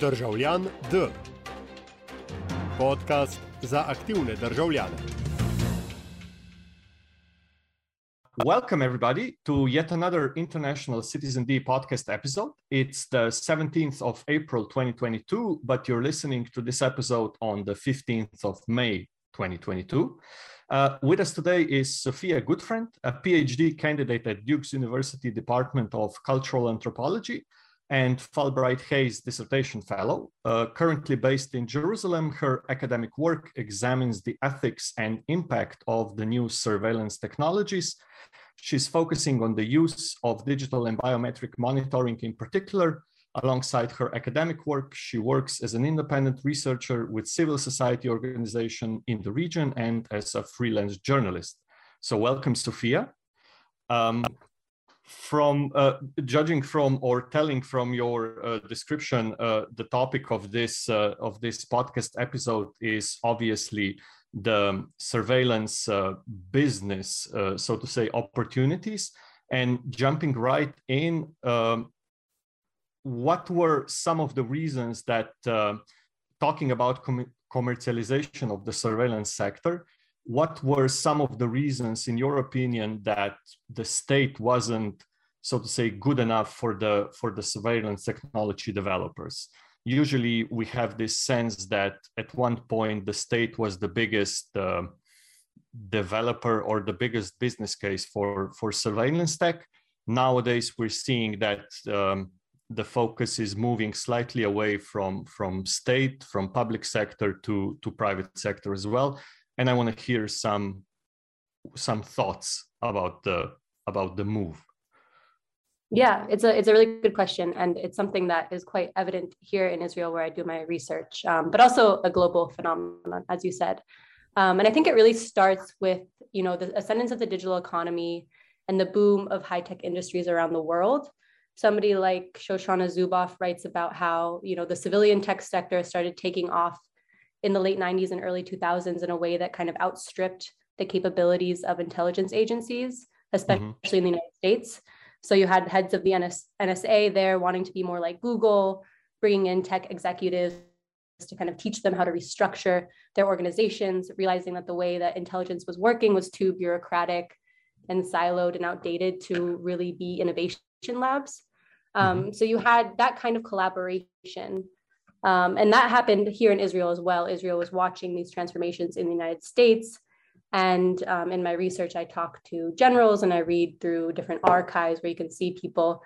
Državljan D. Podcast za aktivne državljane. Welcome, everybody, to yet another International Citizen D podcast episode. It's the 17th of April 2022, but you're listening to this episode on the 15th of May 2022. Uh, with us today is Sophia Goodfriend, a PhD candidate at Duke's University Department of Cultural Anthropology and Fulbright Hays Dissertation Fellow. Uh, currently based in Jerusalem, her academic work examines the ethics and impact of the new surveillance technologies. She's focusing on the use of digital and biometric monitoring in particular. Alongside her academic work, she works as an independent researcher with civil society organization in the region and as a freelance journalist. So welcome, Sophia. Um, from uh, judging from or telling from your uh, description uh, the topic of this uh, of this podcast episode is obviously the surveillance uh, business uh, so to say opportunities and jumping right in um, what were some of the reasons that talking about com- commercialization of the surveillance sector what were some of the reasons in your opinion that the state wasn't so to say good enough for the for the surveillance technology developers? Usually we have this sense that at one point the state was the biggest uh, developer or the biggest business case for for surveillance tech. Nowadays we're seeing that um, the focus is moving slightly away from from state from public sector to to private sector as well and I want to hear some some thoughts about the about the move. Yeah, it's a it's a really good question, and it's something that is quite evident here in Israel, where I do my research, um, but also a global phenomenon, as you said. Um, and I think it really starts with you know the ascendance of the digital economy and the boom of high tech industries around the world. Somebody like Shoshana Zuboff writes about how you know the civilian tech sector started taking off in the late 90s and early 2000s in a way that kind of outstripped the capabilities of intelligence agencies, especially mm-hmm. in the United States. So you had heads of the NS- NSA there wanting to be more like Google, bringing in tech executives to kind of teach them how to restructure their organizations, realizing that the way that intelligence was working was too bureaucratic and siloed and outdated to really be innovation labs. Um, mm-hmm. So you had that kind of collaboration um, and that happened here in Israel as well. Israel was watching these transformations in the United States. And um, in my research, I talk to generals and I read through different archives where you can see people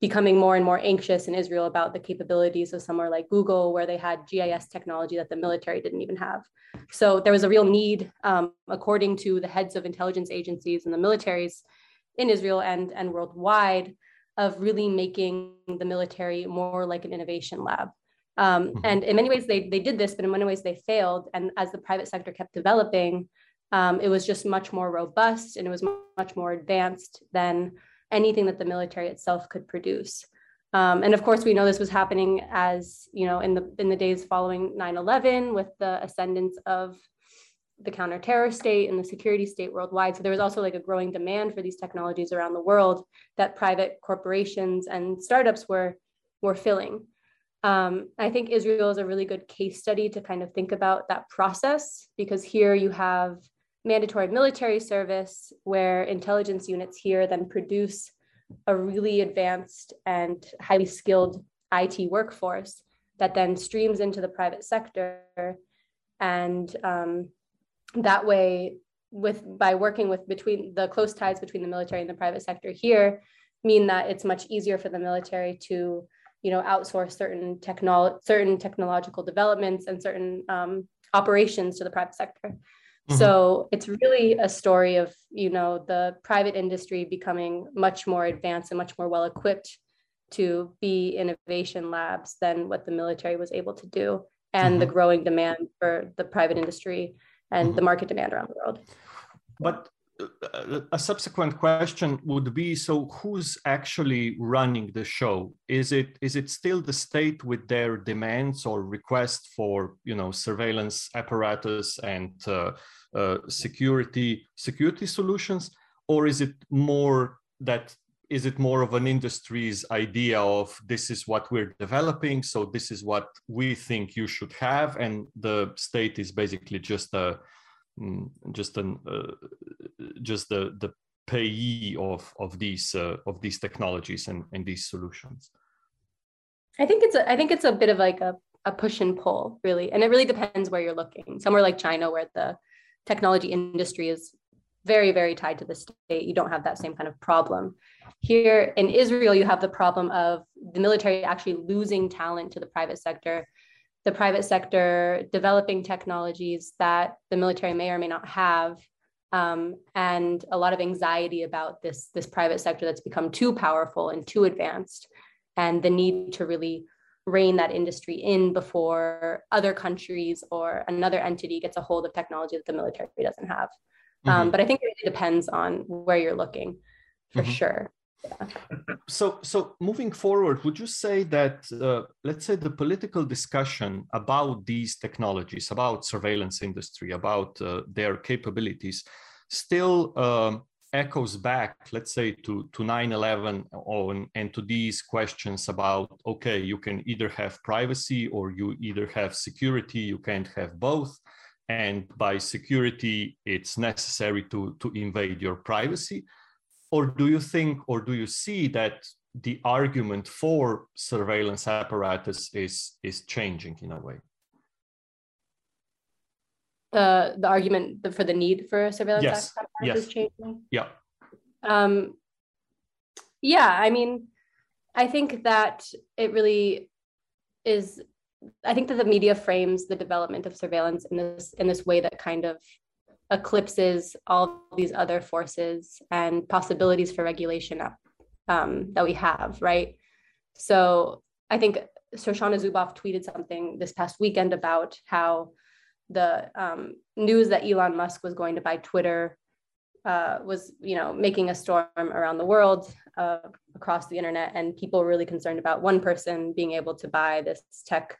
becoming more and more anxious in Israel about the capabilities of somewhere like Google, where they had GIS technology that the military didn't even have. So there was a real need, um, according to the heads of intelligence agencies and the militaries in Israel and, and worldwide, of really making the military more like an innovation lab. Um, mm-hmm. And in many ways, they, they did this, but in many ways, they failed. And as the private sector kept developing, um, it was just much more robust and it was much more advanced than anything that the military itself could produce. Um, and of course, we know this was happening as you know in the in the days following 9/11 with the ascendance of the counterterror state and the security state worldwide. So there was also like a growing demand for these technologies around the world that private corporations and startups were were filling. Um, I think Israel is a really good case study to kind of think about that process because here you have mandatory military service where intelligence units here then produce a really advanced and highly skilled IT workforce that then streams into the private sector. And um, that way, with by working with between the close ties between the military and the private sector here, mean that it's much easier for the military to you know outsource certain technol certain technological developments and certain um, operations to the private sector mm-hmm. so it's really a story of you know the private industry becoming much more advanced and much more well equipped to be innovation labs than what the military was able to do and mm-hmm. the growing demand for the private industry and mm-hmm. the market demand around the world but a subsequent question would be so who's actually running the show? Is it is it still the state with their demands or requests for you know surveillance apparatus and uh, uh, security security solutions? Or is it more that is it more of an industry's idea of this is what we're developing so this is what we think you should have and the state is basically just a mm, just an uh, just the the payee of of these uh, of these technologies and, and these solutions i think it's a i think it's a bit of like a, a push and pull really and it really depends where you're looking somewhere like china where the technology industry is very, very tied to the state. You don't have that same kind of problem. Here in Israel, you have the problem of the military actually losing talent to the private sector, the private sector developing technologies that the military may or may not have. Um, and a lot of anxiety about this, this private sector that's become too powerful and too advanced, and the need to really rein that industry in before other countries or another entity gets a hold of technology that the military doesn't have. Um, mm-hmm. Um, but I think it really depends on where you're looking for mm-hmm. sure. So, so moving forward, would you say that, uh, let's say, the political discussion about these technologies, about surveillance industry, about uh, their capabilities, still um, echoes back, let's say, to to 9/11 on, and to these questions about, okay, you can either have privacy or you either have security. You can't have both and by security it's necessary to, to invade your privacy? Or do you think, or do you see that the argument for surveillance apparatus is, is changing in a way? The, the argument for the need for surveillance yes. apparatus yes. is changing? Yeah. Um, yeah, I mean, I think that it really is I think that the media frames the development of surveillance in this in this way that kind of eclipses all these other forces and possibilities for regulation um, that we have, right? So I think Shoshana Zuboff tweeted something this past weekend about how the um, news that Elon Musk was going to buy Twitter uh, was, you know, making a storm around the world uh, across the internet, and people were really concerned about one person being able to buy this tech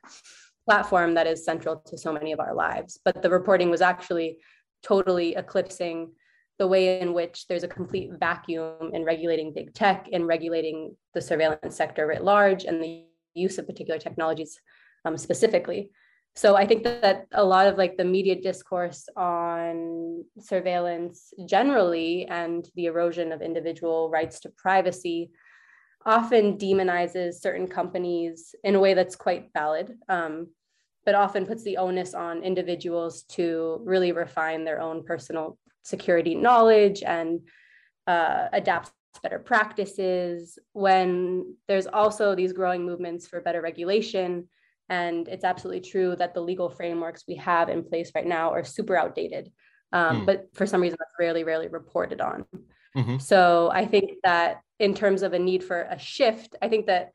platform that is central to so many of our lives. But the reporting was actually totally eclipsing the way in which there's a complete vacuum in regulating big tech and regulating the surveillance sector writ large and the use of particular technologies um, specifically. So i think that a lot of like the media discourse on surveillance generally and the erosion of individual rights to privacy often demonizes certain companies in a way that's quite valid. Um, but often puts the onus on individuals to really refine their own personal security knowledge and uh, adapt better practices when there's also these growing movements for better regulation and it's absolutely true that the legal frameworks we have in place right now are super outdated. Um, mm. But for some reason, that's rarely, rarely reported on. Mm-hmm. So I think that in terms of a need for a shift, I think that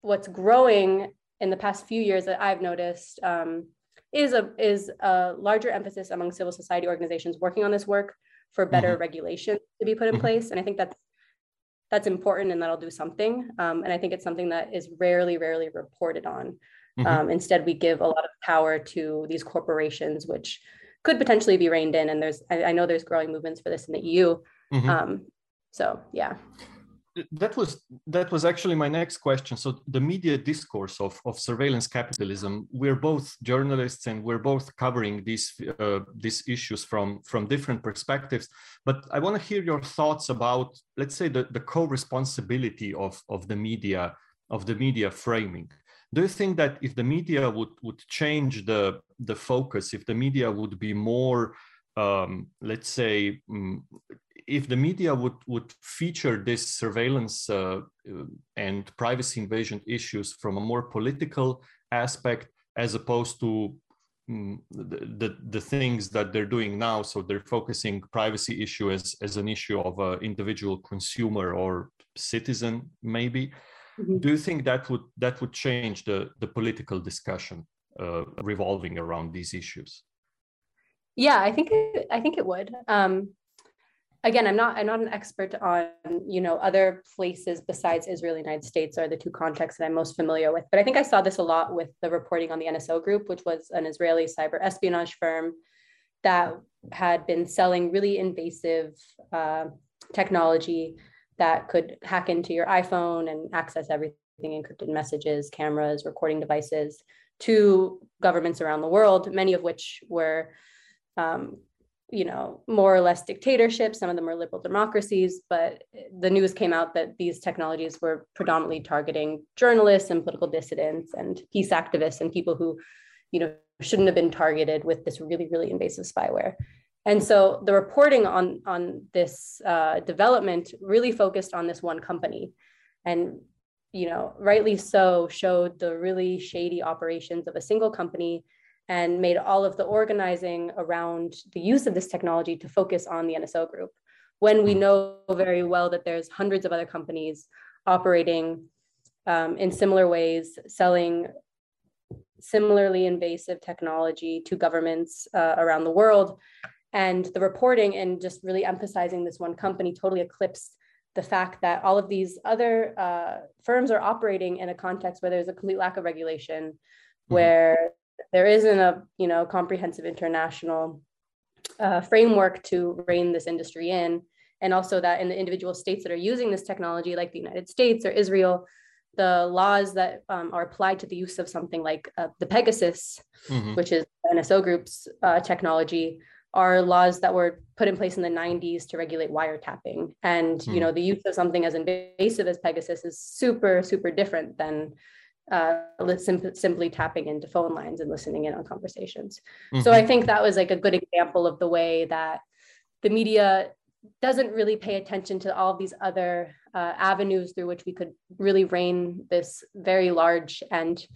what's growing in the past few years that I've noticed um, is a is a larger emphasis among civil society organizations working on this work for better mm-hmm. regulation to be put in mm-hmm. place. And I think that's that's important and that'll do something. Um, and I think it's something that is rarely, rarely reported on. Mm-hmm. Um, instead, we give a lot of power to these corporations, which could potentially be reined in. And there's, I, I know there's growing movements for this in the EU. Mm-hmm. Um, so, yeah. That was that was actually my next question. So the media discourse of, of surveillance capitalism. We're both journalists and we're both covering these uh, these issues from from different perspectives. But I want to hear your thoughts about, let's say, the, the co-responsibility of of the media of the media framing do you think that if the media would would change the the focus if the media would be more um, let's say um, if the media would would feature this surveillance uh, uh, and privacy invasion issues from a more political aspect as opposed to um, the, the, things that they're doing now so they're focusing privacy issue as as an issue of an individual consumer or citizen maybe Mm-hmm. Do you think that would that would change the the political discussion uh, revolving around these issues? Yeah, I think it, I think it would. Um, again, I'm not I'm not an expert on you know other places besides Israel, and United States are the two contexts that I'm most familiar with. But I think I saw this a lot with the reporting on the NSO Group, which was an Israeli cyber espionage firm that had been selling really invasive uh, technology that could hack into your iPhone and access everything encrypted messages, cameras, recording devices to governments around the world, many of which were, um, you know, more or less dictatorships. Some of them were liberal democracies, but the news came out that these technologies were predominantly targeting journalists and political dissidents and peace activists and people who, you know, shouldn't have been targeted with this really, really invasive spyware. And so the reporting on, on this uh, development really focused on this one company and, you know, rightly so showed the really shady operations of a single company and made all of the organizing around the use of this technology to focus on the NSO group. When we know very well that there's hundreds of other companies operating um, in similar ways, selling similarly invasive technology to governments uh, around the world and the reporting and just really emphasizing this one company totally eclipsed the fact that all of these other uh, firms are operating in a context where there's a complete lack of regulation, mm-hmm. where there isn't a you know comprehensive international uh, framework to rein this industry in, and also that in the individual states that are using this technology, like the United States or Israel, the laws that um, are applied to the use of something like uh, the Pegasus, mm-hmm. which is NSO Group's uh, technology, are laws that were put in place in the 90s to regulate wiretapping and mm. you know the use of something as invasive as pegasus is super super different than uh, sim- simply tapping into phone lines and listening in on conversations mm-hmm. so i think that was like a good example of the way that the media doesn't really pay attention to all these other uh, avenues through which we could really rein this very large and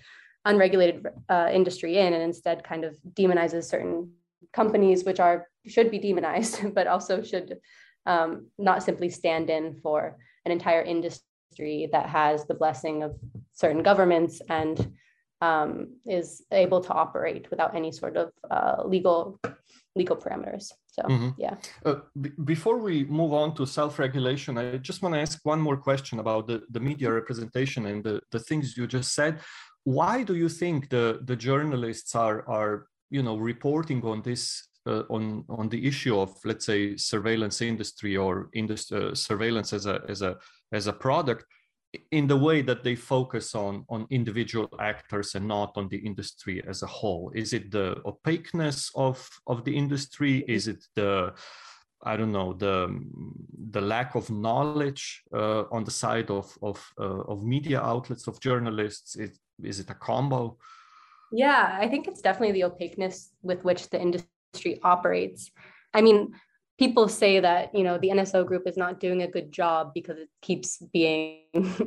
unregulated uh, industry in and instead kind of demonizes certain companies which are should be demonized, but also should um, not simply stand in for an entire industry that has the blessing of certain governments and um, is able to operate without any sort of uh, legal legal parameters. So mm-hmm. yeah. Uh, b- before we move on to self-regulation, I just want to ask one more question about the, the media representation and the, the things you just said. Why do you think the, the journalists are are you know reporting on this uh, on on the issue of let's say surveillance industry or industry, uh, surveillance as a as a as a product in the way that they focus on on individual actors and not on the industry as a whole. Is it the opaqueness of of the industry? Is it the i don't know the the lack of knowledge uh, on the side of of uh, of media outlets of journalists? Is, is it a combo? Yeah, I think it's definitely the opaqueness with which the industry operates. I mean, people say that you know the NSO group is not doing a good job because it keeps being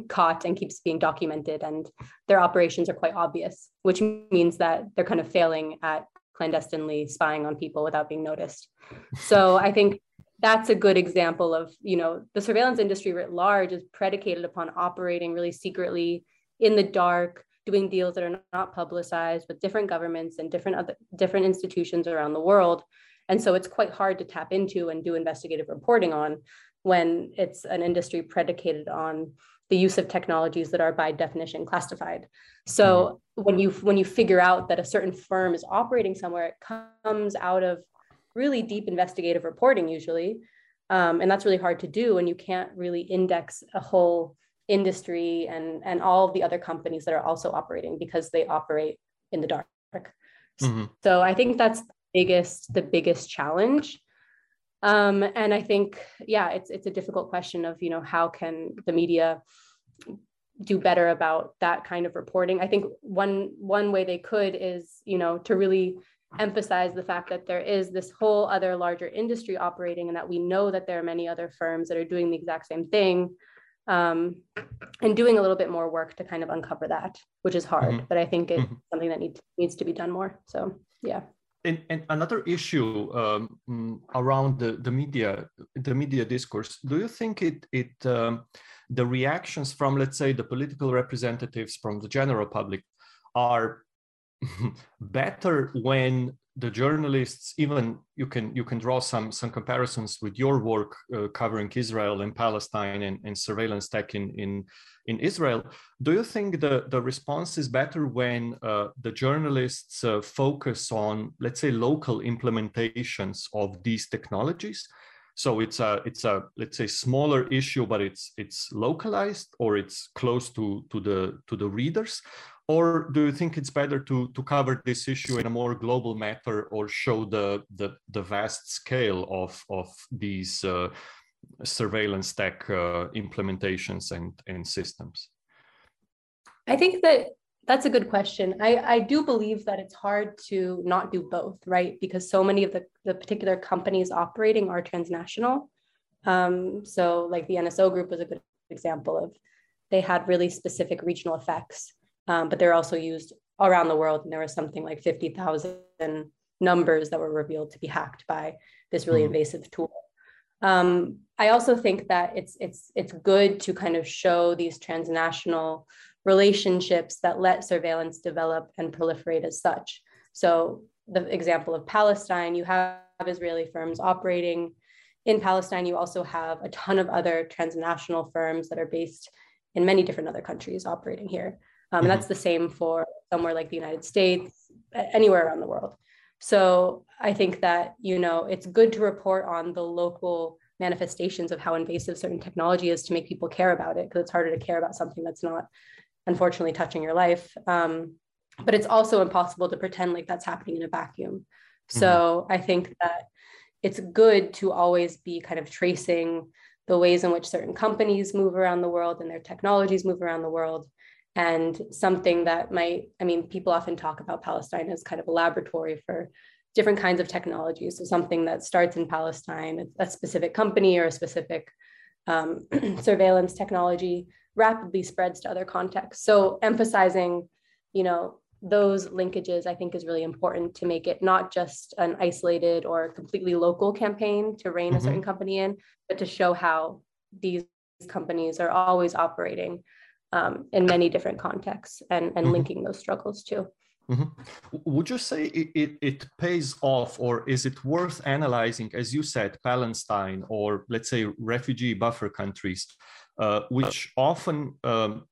caught and keeps being documented, and their operations are quite obvious, which means that they're kind of failing at clandestinely spying on people without being noticed. So I think that's a good example of you know the surveillance industry writ large is predicated upon operating really secretly in the dark doing deals that are not publicized with different governments and different other different institutions around the world and so it's quite hard to tap into and do investigative reporting on when it's an industry predicated on the use of technologies that are by definition classified so mm-hmm. when you when you figure out that a certain firm is operating somewhere it comes out of really deep investigative reporting usually um, and that's really hard to do and you can't really index a whole industry and and all the other companies that are also operating because they operate in the dark mm-hmm. so i think that's biggest the biggest challenge um, and i think yeah it's it's a difficult question of you know how can the media do better about that kind of reporting i think one one way they could is you know to really emphasize the fact that there is this whole other larger industry operating and that we know that there are many other firms that are doing the exact same thing um, and doing a little bit more work to kind of uncover that, which is hard, mm-hmm. but I think it's mm-hmm. something that needs needs to be done more. So yeah. And, and another issue um, mm, around the, the media, the media discourse. Do you think it it um, the reactions from let's say the political representatives from the general public are better when the journalists even you can you can draw some some comparisons with your work uh, covering israel and palestine and, and surveillance tech in in in israel do you think the the response is better when uh, the journalists uh, focus on let's say local implementations of these technologies So it's a it's a let's say smaller issue, but it's it's localized or it's close to to the to the readers. Or do you think it's better to to cover this issue in a more global matter or show the the, the vast scale of of these uh, surveillance tech uh, implementations and and systems? I think that that's a good question. I, I do believe that it's hard to not do both, right? Because so many of the, the particular companies operating are transnational. Um, so, like the NSO group was a good example of they had really specific regional effects, um, but they're also used around the world. And there was something like 50,000 numbers that were revealed to be hacked by this really mm-hmm. invasive tool. Um, I also think that it's it's it's good to kind of show these transnational relationships that let surveillance develop and proliferate as such. So, the example of Palestine, you have Israeli firms operating in Palestine. You also have a ton of other transnational firms that are based in many different other countries operating here. Um, mm-hmm. And that's the same for somewhere like the United States, anywhere around the world. So I think that, you know, it's good to report on the local manifestations of how invasive certain technology is to make people care about it because it's harder to care about something that's not unfortunately touching your life. Um, but it's also impossible to pretend like that's happening in a vacuum. So mm-hmm. I think that it's good to always be kind of tracing the ways in which certain companies move around the world and their technologies move around the world. And something that might, I mean, people often talk about Palestine as kind of a laboratory for different kinds of technologies. So something that starts in Palestine, a specific company or a specific um, surveillance technology rapidly spreads to other contexts. So emphasizing, you know, those linkages I think is really important to make it not just an isolated or completely local campaign to rein mm-hmm. a certain company in, but to show how these companies are always operating um, in many different contexts and, and mm-hmm. linking those struggles too. Mm-hmm. Would you say it, it, it, pays off, or is it worth analyzing, as you said, Palestine or let's say refugee buffer countries, uh, which often um,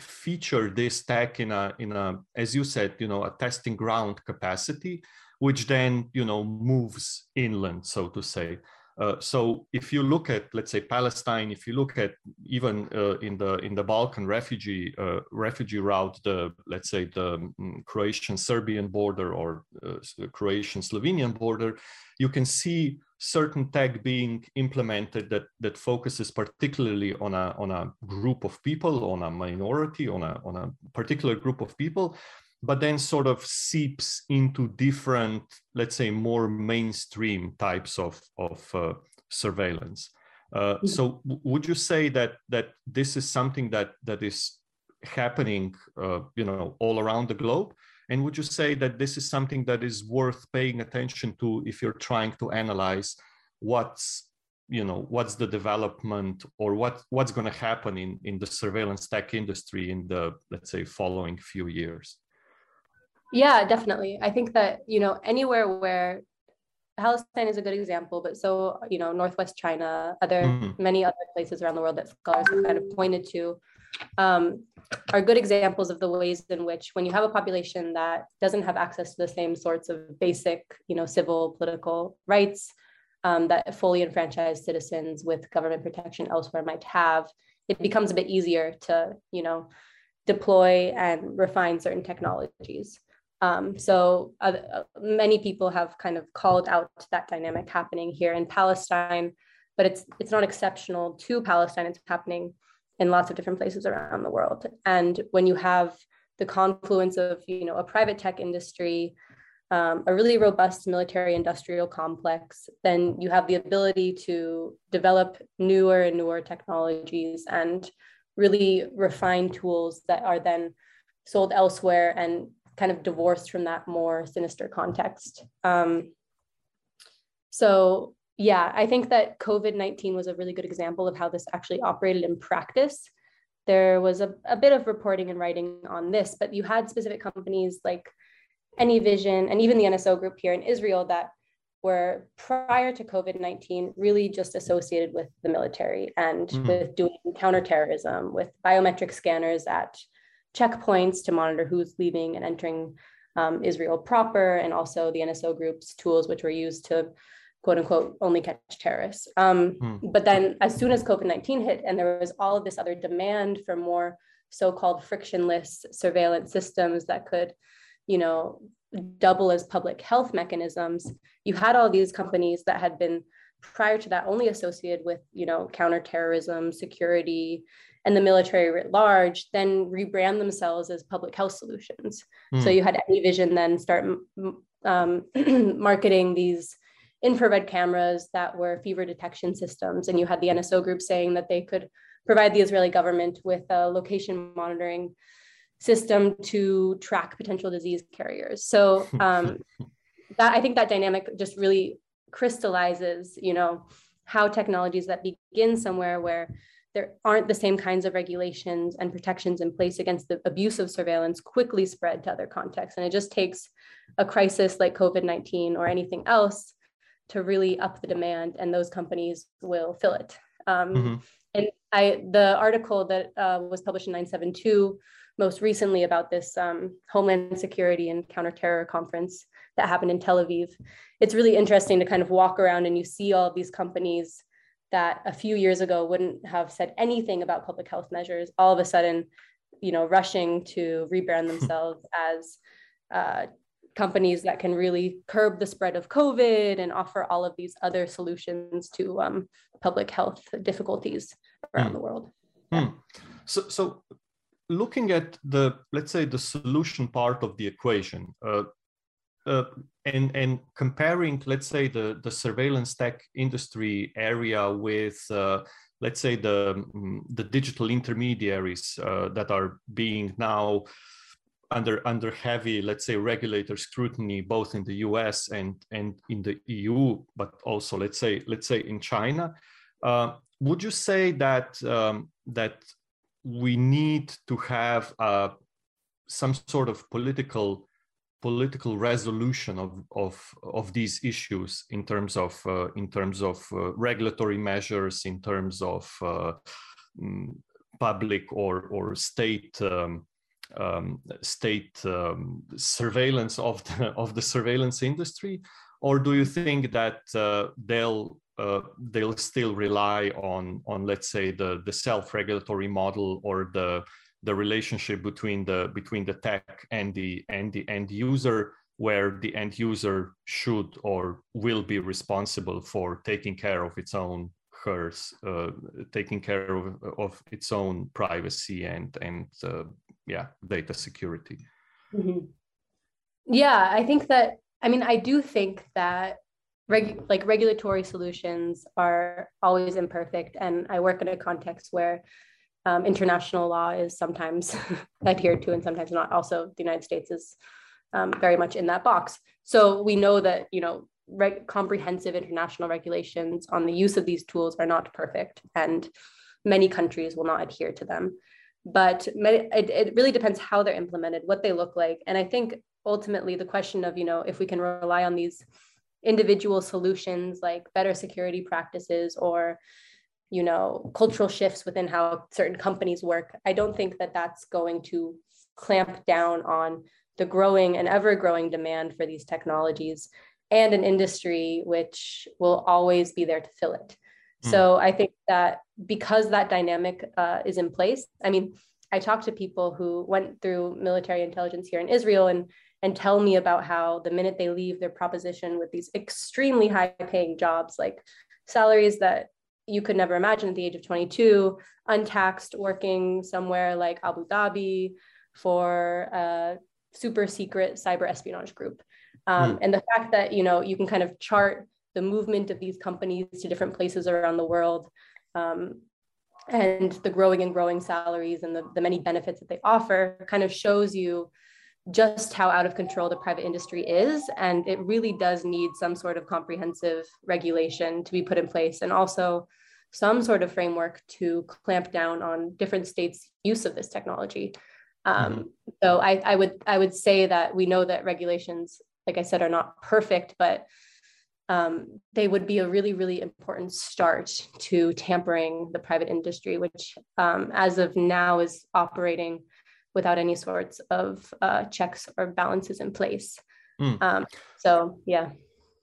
feature this tech in a in a as you said, you know, a testing ground capacity, which then you know moves inland, so to say. Uh, so if you look at, let's say, Palestine, if you look at even uh, in the in the Balkan refugee uh, refugee route, the let's say the um, Croatian Serbian border or uh, Croatian Slovenian border, you can see certain tech being implemented that that focuses particularly on a on a group of people, on a minority, on a on a particular group of people, but then sort of seeps into different, let's say, more mainstream types of, of uh, surveillance. Uh, mm-hmm. So, would you say that that this is something that that is happening, uh, you know, all around the globe? And would you say that this is something that is worth paying attention to if you're trying to analyze what's you know what's the development or what what's going to happen in in the surveillance tech industry in the let's say following few years yeah, definitely. I think that, you know, anywhere where Palestine is a good example, but so, you know, Northwest China, other mm-hmm. many other places around the world that scholars have kind of pointed to um, are good examples of the ways in which when you have a population that doesn't have access to the same sorts of basic, you know, civil political rights um, that fully enfranchised citizens with government protection elsewhere might have, it becomes a bit easier to, you know, deploy and refine certain technologies. Um, so uh, many people have kind of called out that dynamic happening here in Palestine, but it's it's not exceptional to Palestine. It's happening in lots of different places around the world. And when you have the confluence of you know a private tech industry, um, a really robust military industrial complex, then you have the ability to develop newer and newer technologies and really refine tools that are then sold elsewhere and kind of divorced from that more sinister context. Um, so yeah, I think that COVID-19 was a really good example of how this actually operated in practice. There was a, a bit of reporting and writing on this, but you had specific companies like AnyVision and even the NSO group here in Israel that were prior to COVID 19 really just associated with the military and mm-hmm. with doing counterterrorism, with biometric scanners at checkpoints to monitor who's leaving and entering um, Israel proper, and also the NSO group's tools, which were used to quote unquote only catch terrorists. Um, mm. But then, as soon as COVID 19 hit, and there was all of this other demand for more so called frictionless surveillance systems that could, you know, double as public health mechanisms, you had all these companies that had been prior to that only associated with, you know, counterterrorism, security, and the military writ large then rebrand themselves as public health solutions. Mm. So you had AnyVision then start um, marketing these infrared cameras that were fever detection systems. And you had the NSO group saying that they could provide the Israeli government with a location monitoring system to track potential disease carriers. So um, that I think that dynamic just really crystallizes, you know, how technologies that begin somewhere where there aren't the same kinds of regulations and protections in place against the abuse of surveillance quickly spread to other contexts. And it just takes a crisis like COVID 19 or anything else to really up the demand, and those companies will fill it. Um, mm-hmm. And I, the article that uh, was published in 972 most recently about this um, Homeland Security and Counterterror Conference that happened in Tel Aviv, it's really interesting to kind of walk around and you see all of these companies that a few years ago wouldn't have said anything about public health measures all of a sudden you know rushing to rebrand themselves as uh, companies that can really curb the spread of covid and offer all of these other solutions to um, public health difficulties around mm. the world mm. so so looking at the let's say the solution part of the equation uh, uh, and and comparing let's say the the surveillance tech industry area with uh, let's say the mm, the digital intermediaries uh, that are being now under under heavy let's say regulator scrutiny both in the US and and in the EU but also let's say let's say in China. Uh, would you say that um, that we need to have uh, some sort of political political resolution of, of, of these issues in terms of, uh, in terms of uh, regulatory measures, in terms of uh, mm, public or, or state um, um, state um, surveillance of the, of the surveillance industry, or do you think that uh, they'll uh, they'll still rely on on let's say the the self-regulatory model or the the relationship between the between the tech and the and the end user where the end user should or will be responsible for taking care of its own hers uh, taking care of, of its own privacy and and uh, yeah data security mm-hmm. yeah i think that i mean i do think that reg- like regulatory solutions are always imperfect and i work in a context where um, international law is sometimes adhered to and sometimes not. Also, the United States is um, very much in that box. So we know that you know reg- comprehensive international regulations on the use of these tools are not perfect, and many countries will not adhere to them. But it, it really depends how they're implemented, what they look like, and I think ultimately the question of you know if we can rely on these individual solutions like better security practices or you know cultural shifts within how certain companies work i don't think that that's going to clamp down on the growing and ever growing demand for these technologies and an industry which will always be there to fill it mm. so i think that because that dynamic uh, is in place i mean i talked to people who went through military intelligence here in israel and and tell me about how the minute they leave their proposition with these extremely high paying jobs like salaries that you could never imagine at the age of 22, untaxed, working somewhere like Abu Dhabi for a super secret cyber espionage group. Um, mm. And the fact that you know you can kind of chart the movement of these companies to different places around the world, um, and the growing and growing salaries and the, the many benefits that they offer, kind of shows you just how out of control the private industry is. And it really does need some sort of comprehensive regulation to be put in place and also some sort of framework to clamp down on different states' use of this technology. Um, mm-hmm. So I, I would I would say that we know that regulations, like I said, are not perfect, but um, they would be a really, really important start to tampering the private industry, which um, as of now is operating without any sorts of uh, checks or balances in place. Mm. Um, so yeah.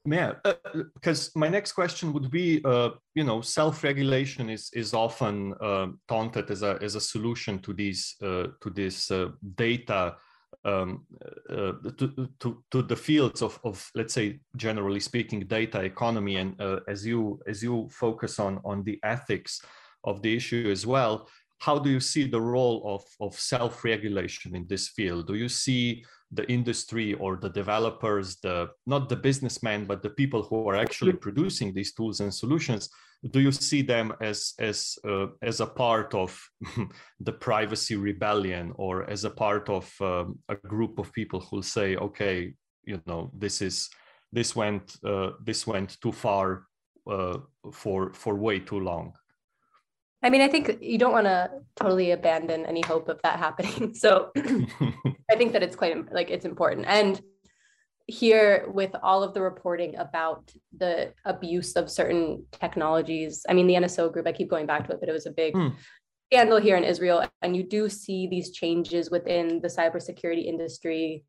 Yeah, uh, because my next question would be, uh, you know, self-regulation is is often uh, taunted as a as a solution to these uh, to this uh, data um, uh, to, to to the fields of of let's say generally speaking data economy and as you as you focus on on the ethics of the issue as well. How do you see the role of of self-regulation in this field? Do you see the industry or the developers the not the businessmen but the people who are actually producing these tools and solutions do you see them as as uh, as a part of the privacy rebellion or as a part of um, a group of people who say okay you know this is this went uh, this went too far uh, for for way too long I mean, I think you don't want to totally abandon any hope of that happening. So I think that it's quite like it's important. And here with all of the reporting about the abuse of certain technologies, I mean, the NSO group, I keep going back to it, but it was a big mm. scandal here in Israel. And you do see these changes within the cybersecurity industry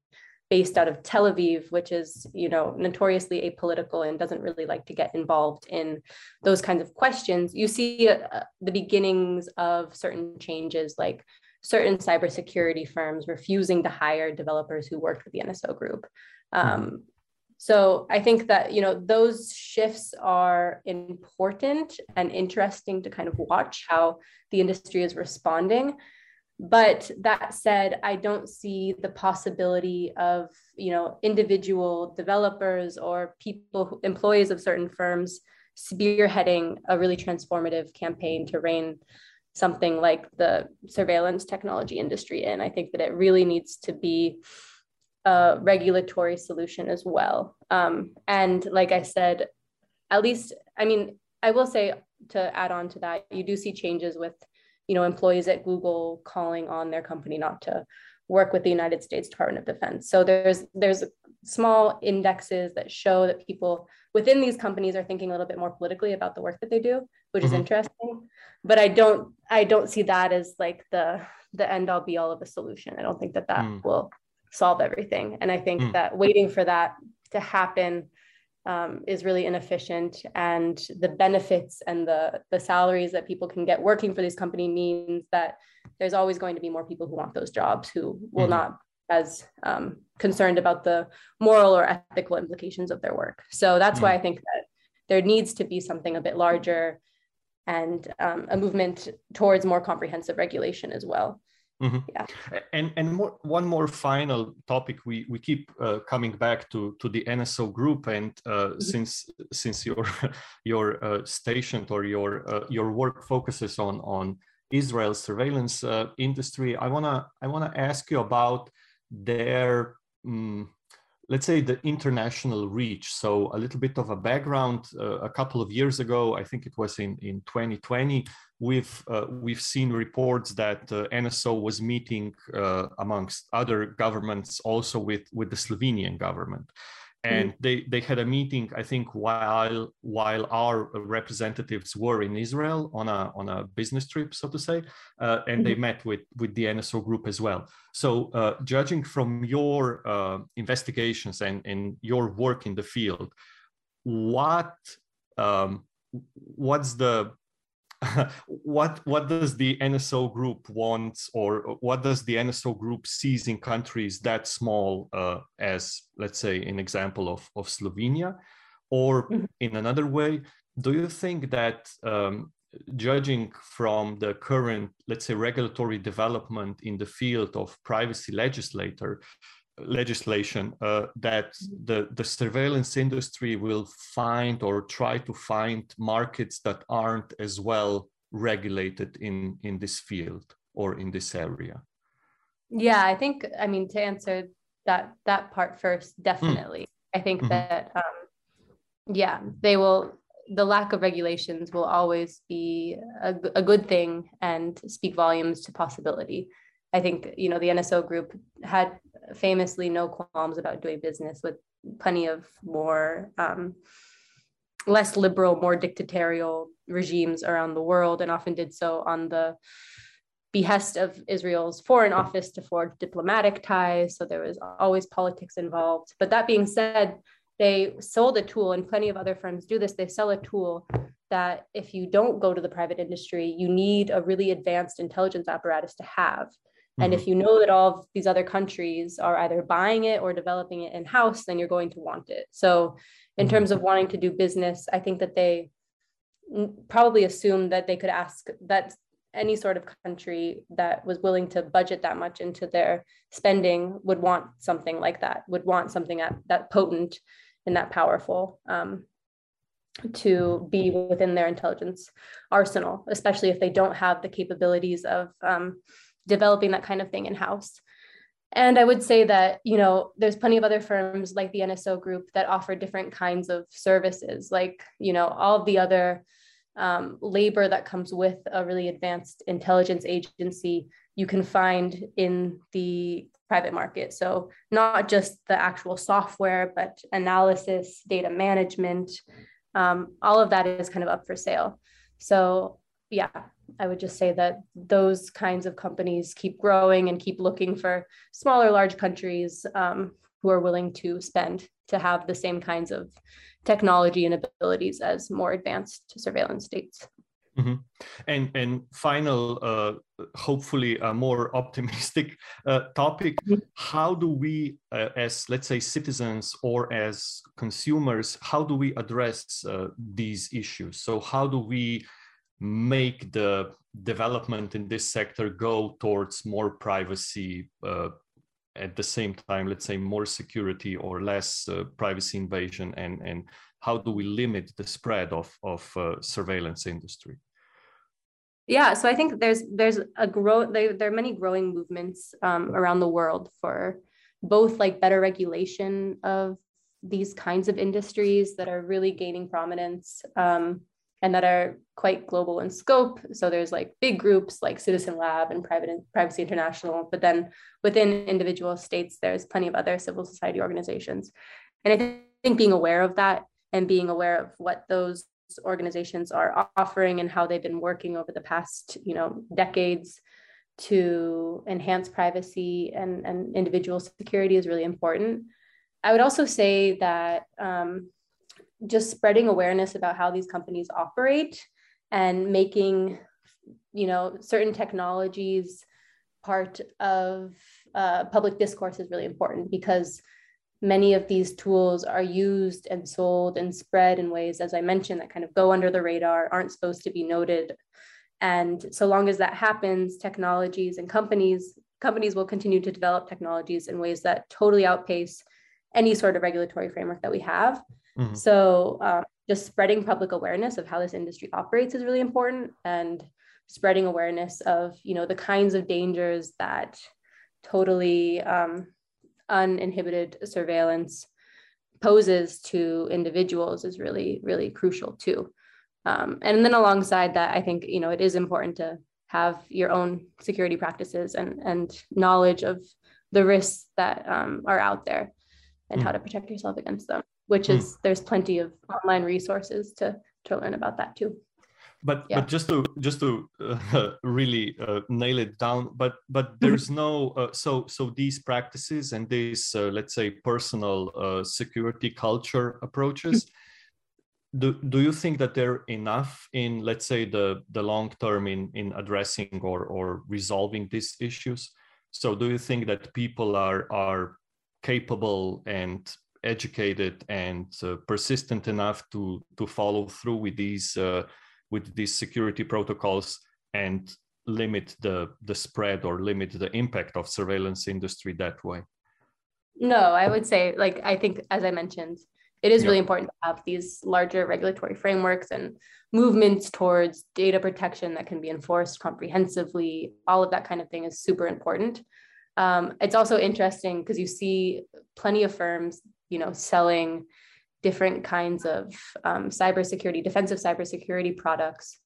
based out of Tel Aviv, which is, you know, notoriously apolitical and doesn't really like to get involved in those kinds of questions. You see uh, the beginnings of certain changes, like certain cybersecurity firms refusing to hire developers who worked with the NSO group. Mm-hmm. Um, so I think that you know those shifts are important and interesting to kind of watch how the industry is responding. But that said, I don't see the possibility of, you know, individual developers or people, employees of certain firms spearheading a really transformative campaign to rein something like the surveillance technology industry in. I think that it really needs to be a regulatory solution as well. Um, and like I said, at least, I mean, I will say to add on to that, you do see changes with you know, employees at Google calling on their company not to work with the United States Department of Defense. So there's there's small indexes that show that people within these companies are thinking a little bit more politically about the work that they do, which mm-hmm. is interesting. But I don't I don't see that as like the the end all be all of a solution. I don't think that that mm. will solve everything. And I think mm. that waiting for that to happen um, is really inefficient and the benefits and the the salaries that people can get working for this company means that there's always going to be more people who want those jobs who will mm-hmm. not as um, concerned about the moral or ethical implications of their work so that's mm-hmm. why i think that there needs to be something a bit larger and um, a movement towards more comprehensive regulation as well Mm-hmm. Yeah. And and more, one more final topic we we keep uh, coming back to to the NSO group and uh, mm-hmm. since since your your uh, station or your uh, your work focuses on on Israel's surveillance uh, industry, I wanna I wanna ask you about their um, let's say the international reach. So a little bit of a background. Uh, a couple of years ago, I think it was in in 2020, we've uh, we've seen reports that uh, NSO was meeting uh, amongst other governments also with with the Slovenian government and mm. they they had a meeting i think while while our representatives were in israel on a on a business trip so to say uh, and mm-hmm. they met with with the nso group as well so uh, judging from your uh, investigations and and your work in the field what um, what's the what what does the NSO group want, or what does the NSO group sees in countries that small uh, as, let's say, an example of of Slovenia, or mm-hmm. in another way, do you think that um, judging from the current, let's say, regulatory development in the field of privacy legislator, legislation uh, that the, the surveillance industry will find or try to find markets that aren't as well regulated in, in this field or in this area? Yeah, I think, I mean, to answer that, that part first, hmm. definitely. Mm. I think mm-hmm. that, um, yeah, they will, the lack of regulations will always be a, a good thing and speak volumes to possibility. I think you know the NSO group had famously no qualms about doing business with plenty of more um, less liberal, more dictatorial regimes around the world, and often did so on the behest of Israel's foreign office to forge diplomatic ties. So there was always politics involved. But that being said, they sold a tool, and plenty of other firms do this. They sell a tool that if you don't go to the private industry, you need a really advanced intelligence apparatus to have. And if mm-hmm. you know that all of these other countries are either buying it or developing it in house, then you're going to want it. So, in mm-hmm. terms of wanting to do business, I think that they probably assumed that they could ask that any sort of country that was willing to budget that much into their spending would want something like that, would want something at, that potent and that powerful um, to be within their intelligence arsenal, especially if they don't have the capabilities of um, developing that kind of thing in house. And I would say that, you know, there's plenty of other firms like the NSO group that offer different kinds of services, like, you know, all the other um, labor that comes with a really advanced intelligence agency you can find in the private market. So, not just the actual software, but analysis, data management, um, all of that is kind of up for sale. So, yeah, I would just say that those kinds of companies keep growing and keep looking for smaller, large countries um, who are willing to spend to have the same kinds of technology and abilities as more advanced surveillance states. Mm-hmm. And and final, uh, hopefully a more optimistic uh, topic. Mm-hmm. How do we, uh, as let's say citizens or as consumers, how do we address uh, these issues? So how do we make the development in this sector go towards more privacy? Uh, at the same time, let's say more security or less uh, privacy invasion, and and how do we limit the spread of of surveillance industry? yeah so i think there's there's a grow there, there are many growing movements um, around the world for both like better regulation of these kinds of industries that are really gaining prominence um, and that are quite global in scope. So there's like big groups like citizen lab and private privacy international but then within individual states there's plenty of other civil society organizations. And i think being aware of that and being aware of what those organizations are offering and how they've been working over the past you know decades to enhance privacy and, and individual security is really important. I would also say that um, just spreading awareness about how these companies operate and making you know certain technologies part of uh, public discourse is really important because many of these tools are used and sold and spread in ways, as I mentioned, that kind of go under the radar, aren't supposed to be noted. And so long as that happens, technologies and companies companies will continue to develop technologies in ways that totally outpace any sort of regulatory framework that we have. Mm-hmm. So um, just spreading public awareness of how this industry operates is really important, and spreading awareness of you know the kinds of dangers that totally um, uninhibited surveillance poses to individuals is really really crucial too um, and then alongside that i think you know it is important to have your own security practices and and knowledge of the risks that um, are out there and mm. how to protect yourself against them which mm. is there's plenty of online resources to to learn about that too but yeah. but just to just to uh, really uh, nail it down but but mm-hmm. there's no uh, so so these practices and these uh, let's say personal uh, security culture approaches do, do you think that they're enough in let's say the the long term in in addressing or or resolving these issues so do you think that people are are capable and educated and uh, persistent enough to to follow through with these with these security protocols and limit the the spread or limit the impact of surveillance industry that way? No i would say like i think as i mentioned it is really important to have these larger regulatory frameworks and movements towards data protection that can be enforced comprehensively. All of that kind of thing is super important. Um, it's also interesting because you see plenty of firms you know selling different kinds of um, cybersecurity, defensive cybersecurity products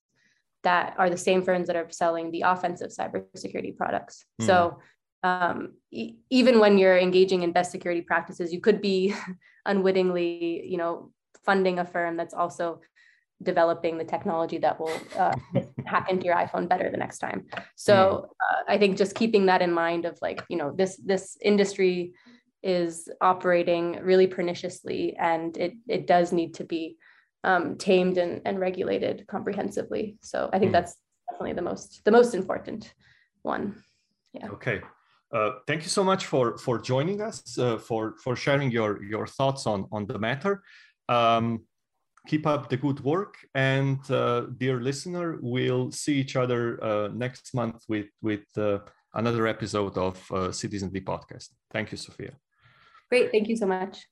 that are the same firms that are selling the offensive cybersecurity products. Mm. So um, e- even when you're engaging in best security practices, you could be unwittingly, you know, funding a firm that's also developing the technology that will uh, hack into your iPhone better the next time. So hmm. uh, I think just keeping that in mind of like, you know, this this industry is operating really perniciously, and it it does need to be um, tamed and, and regulated comprehensively. So I think mm. that's definitely the most the most important one. Yeah. Okay. Uh, thank you so much for for joining us uh, for for sharing your your thoughts on on the matter. Um, keep up the good work, and uh, dear listener, we'll see each other uh, next month with with uh, another episode of Citizen D podcast. Thank you, Sophia. Great. Thank you so much.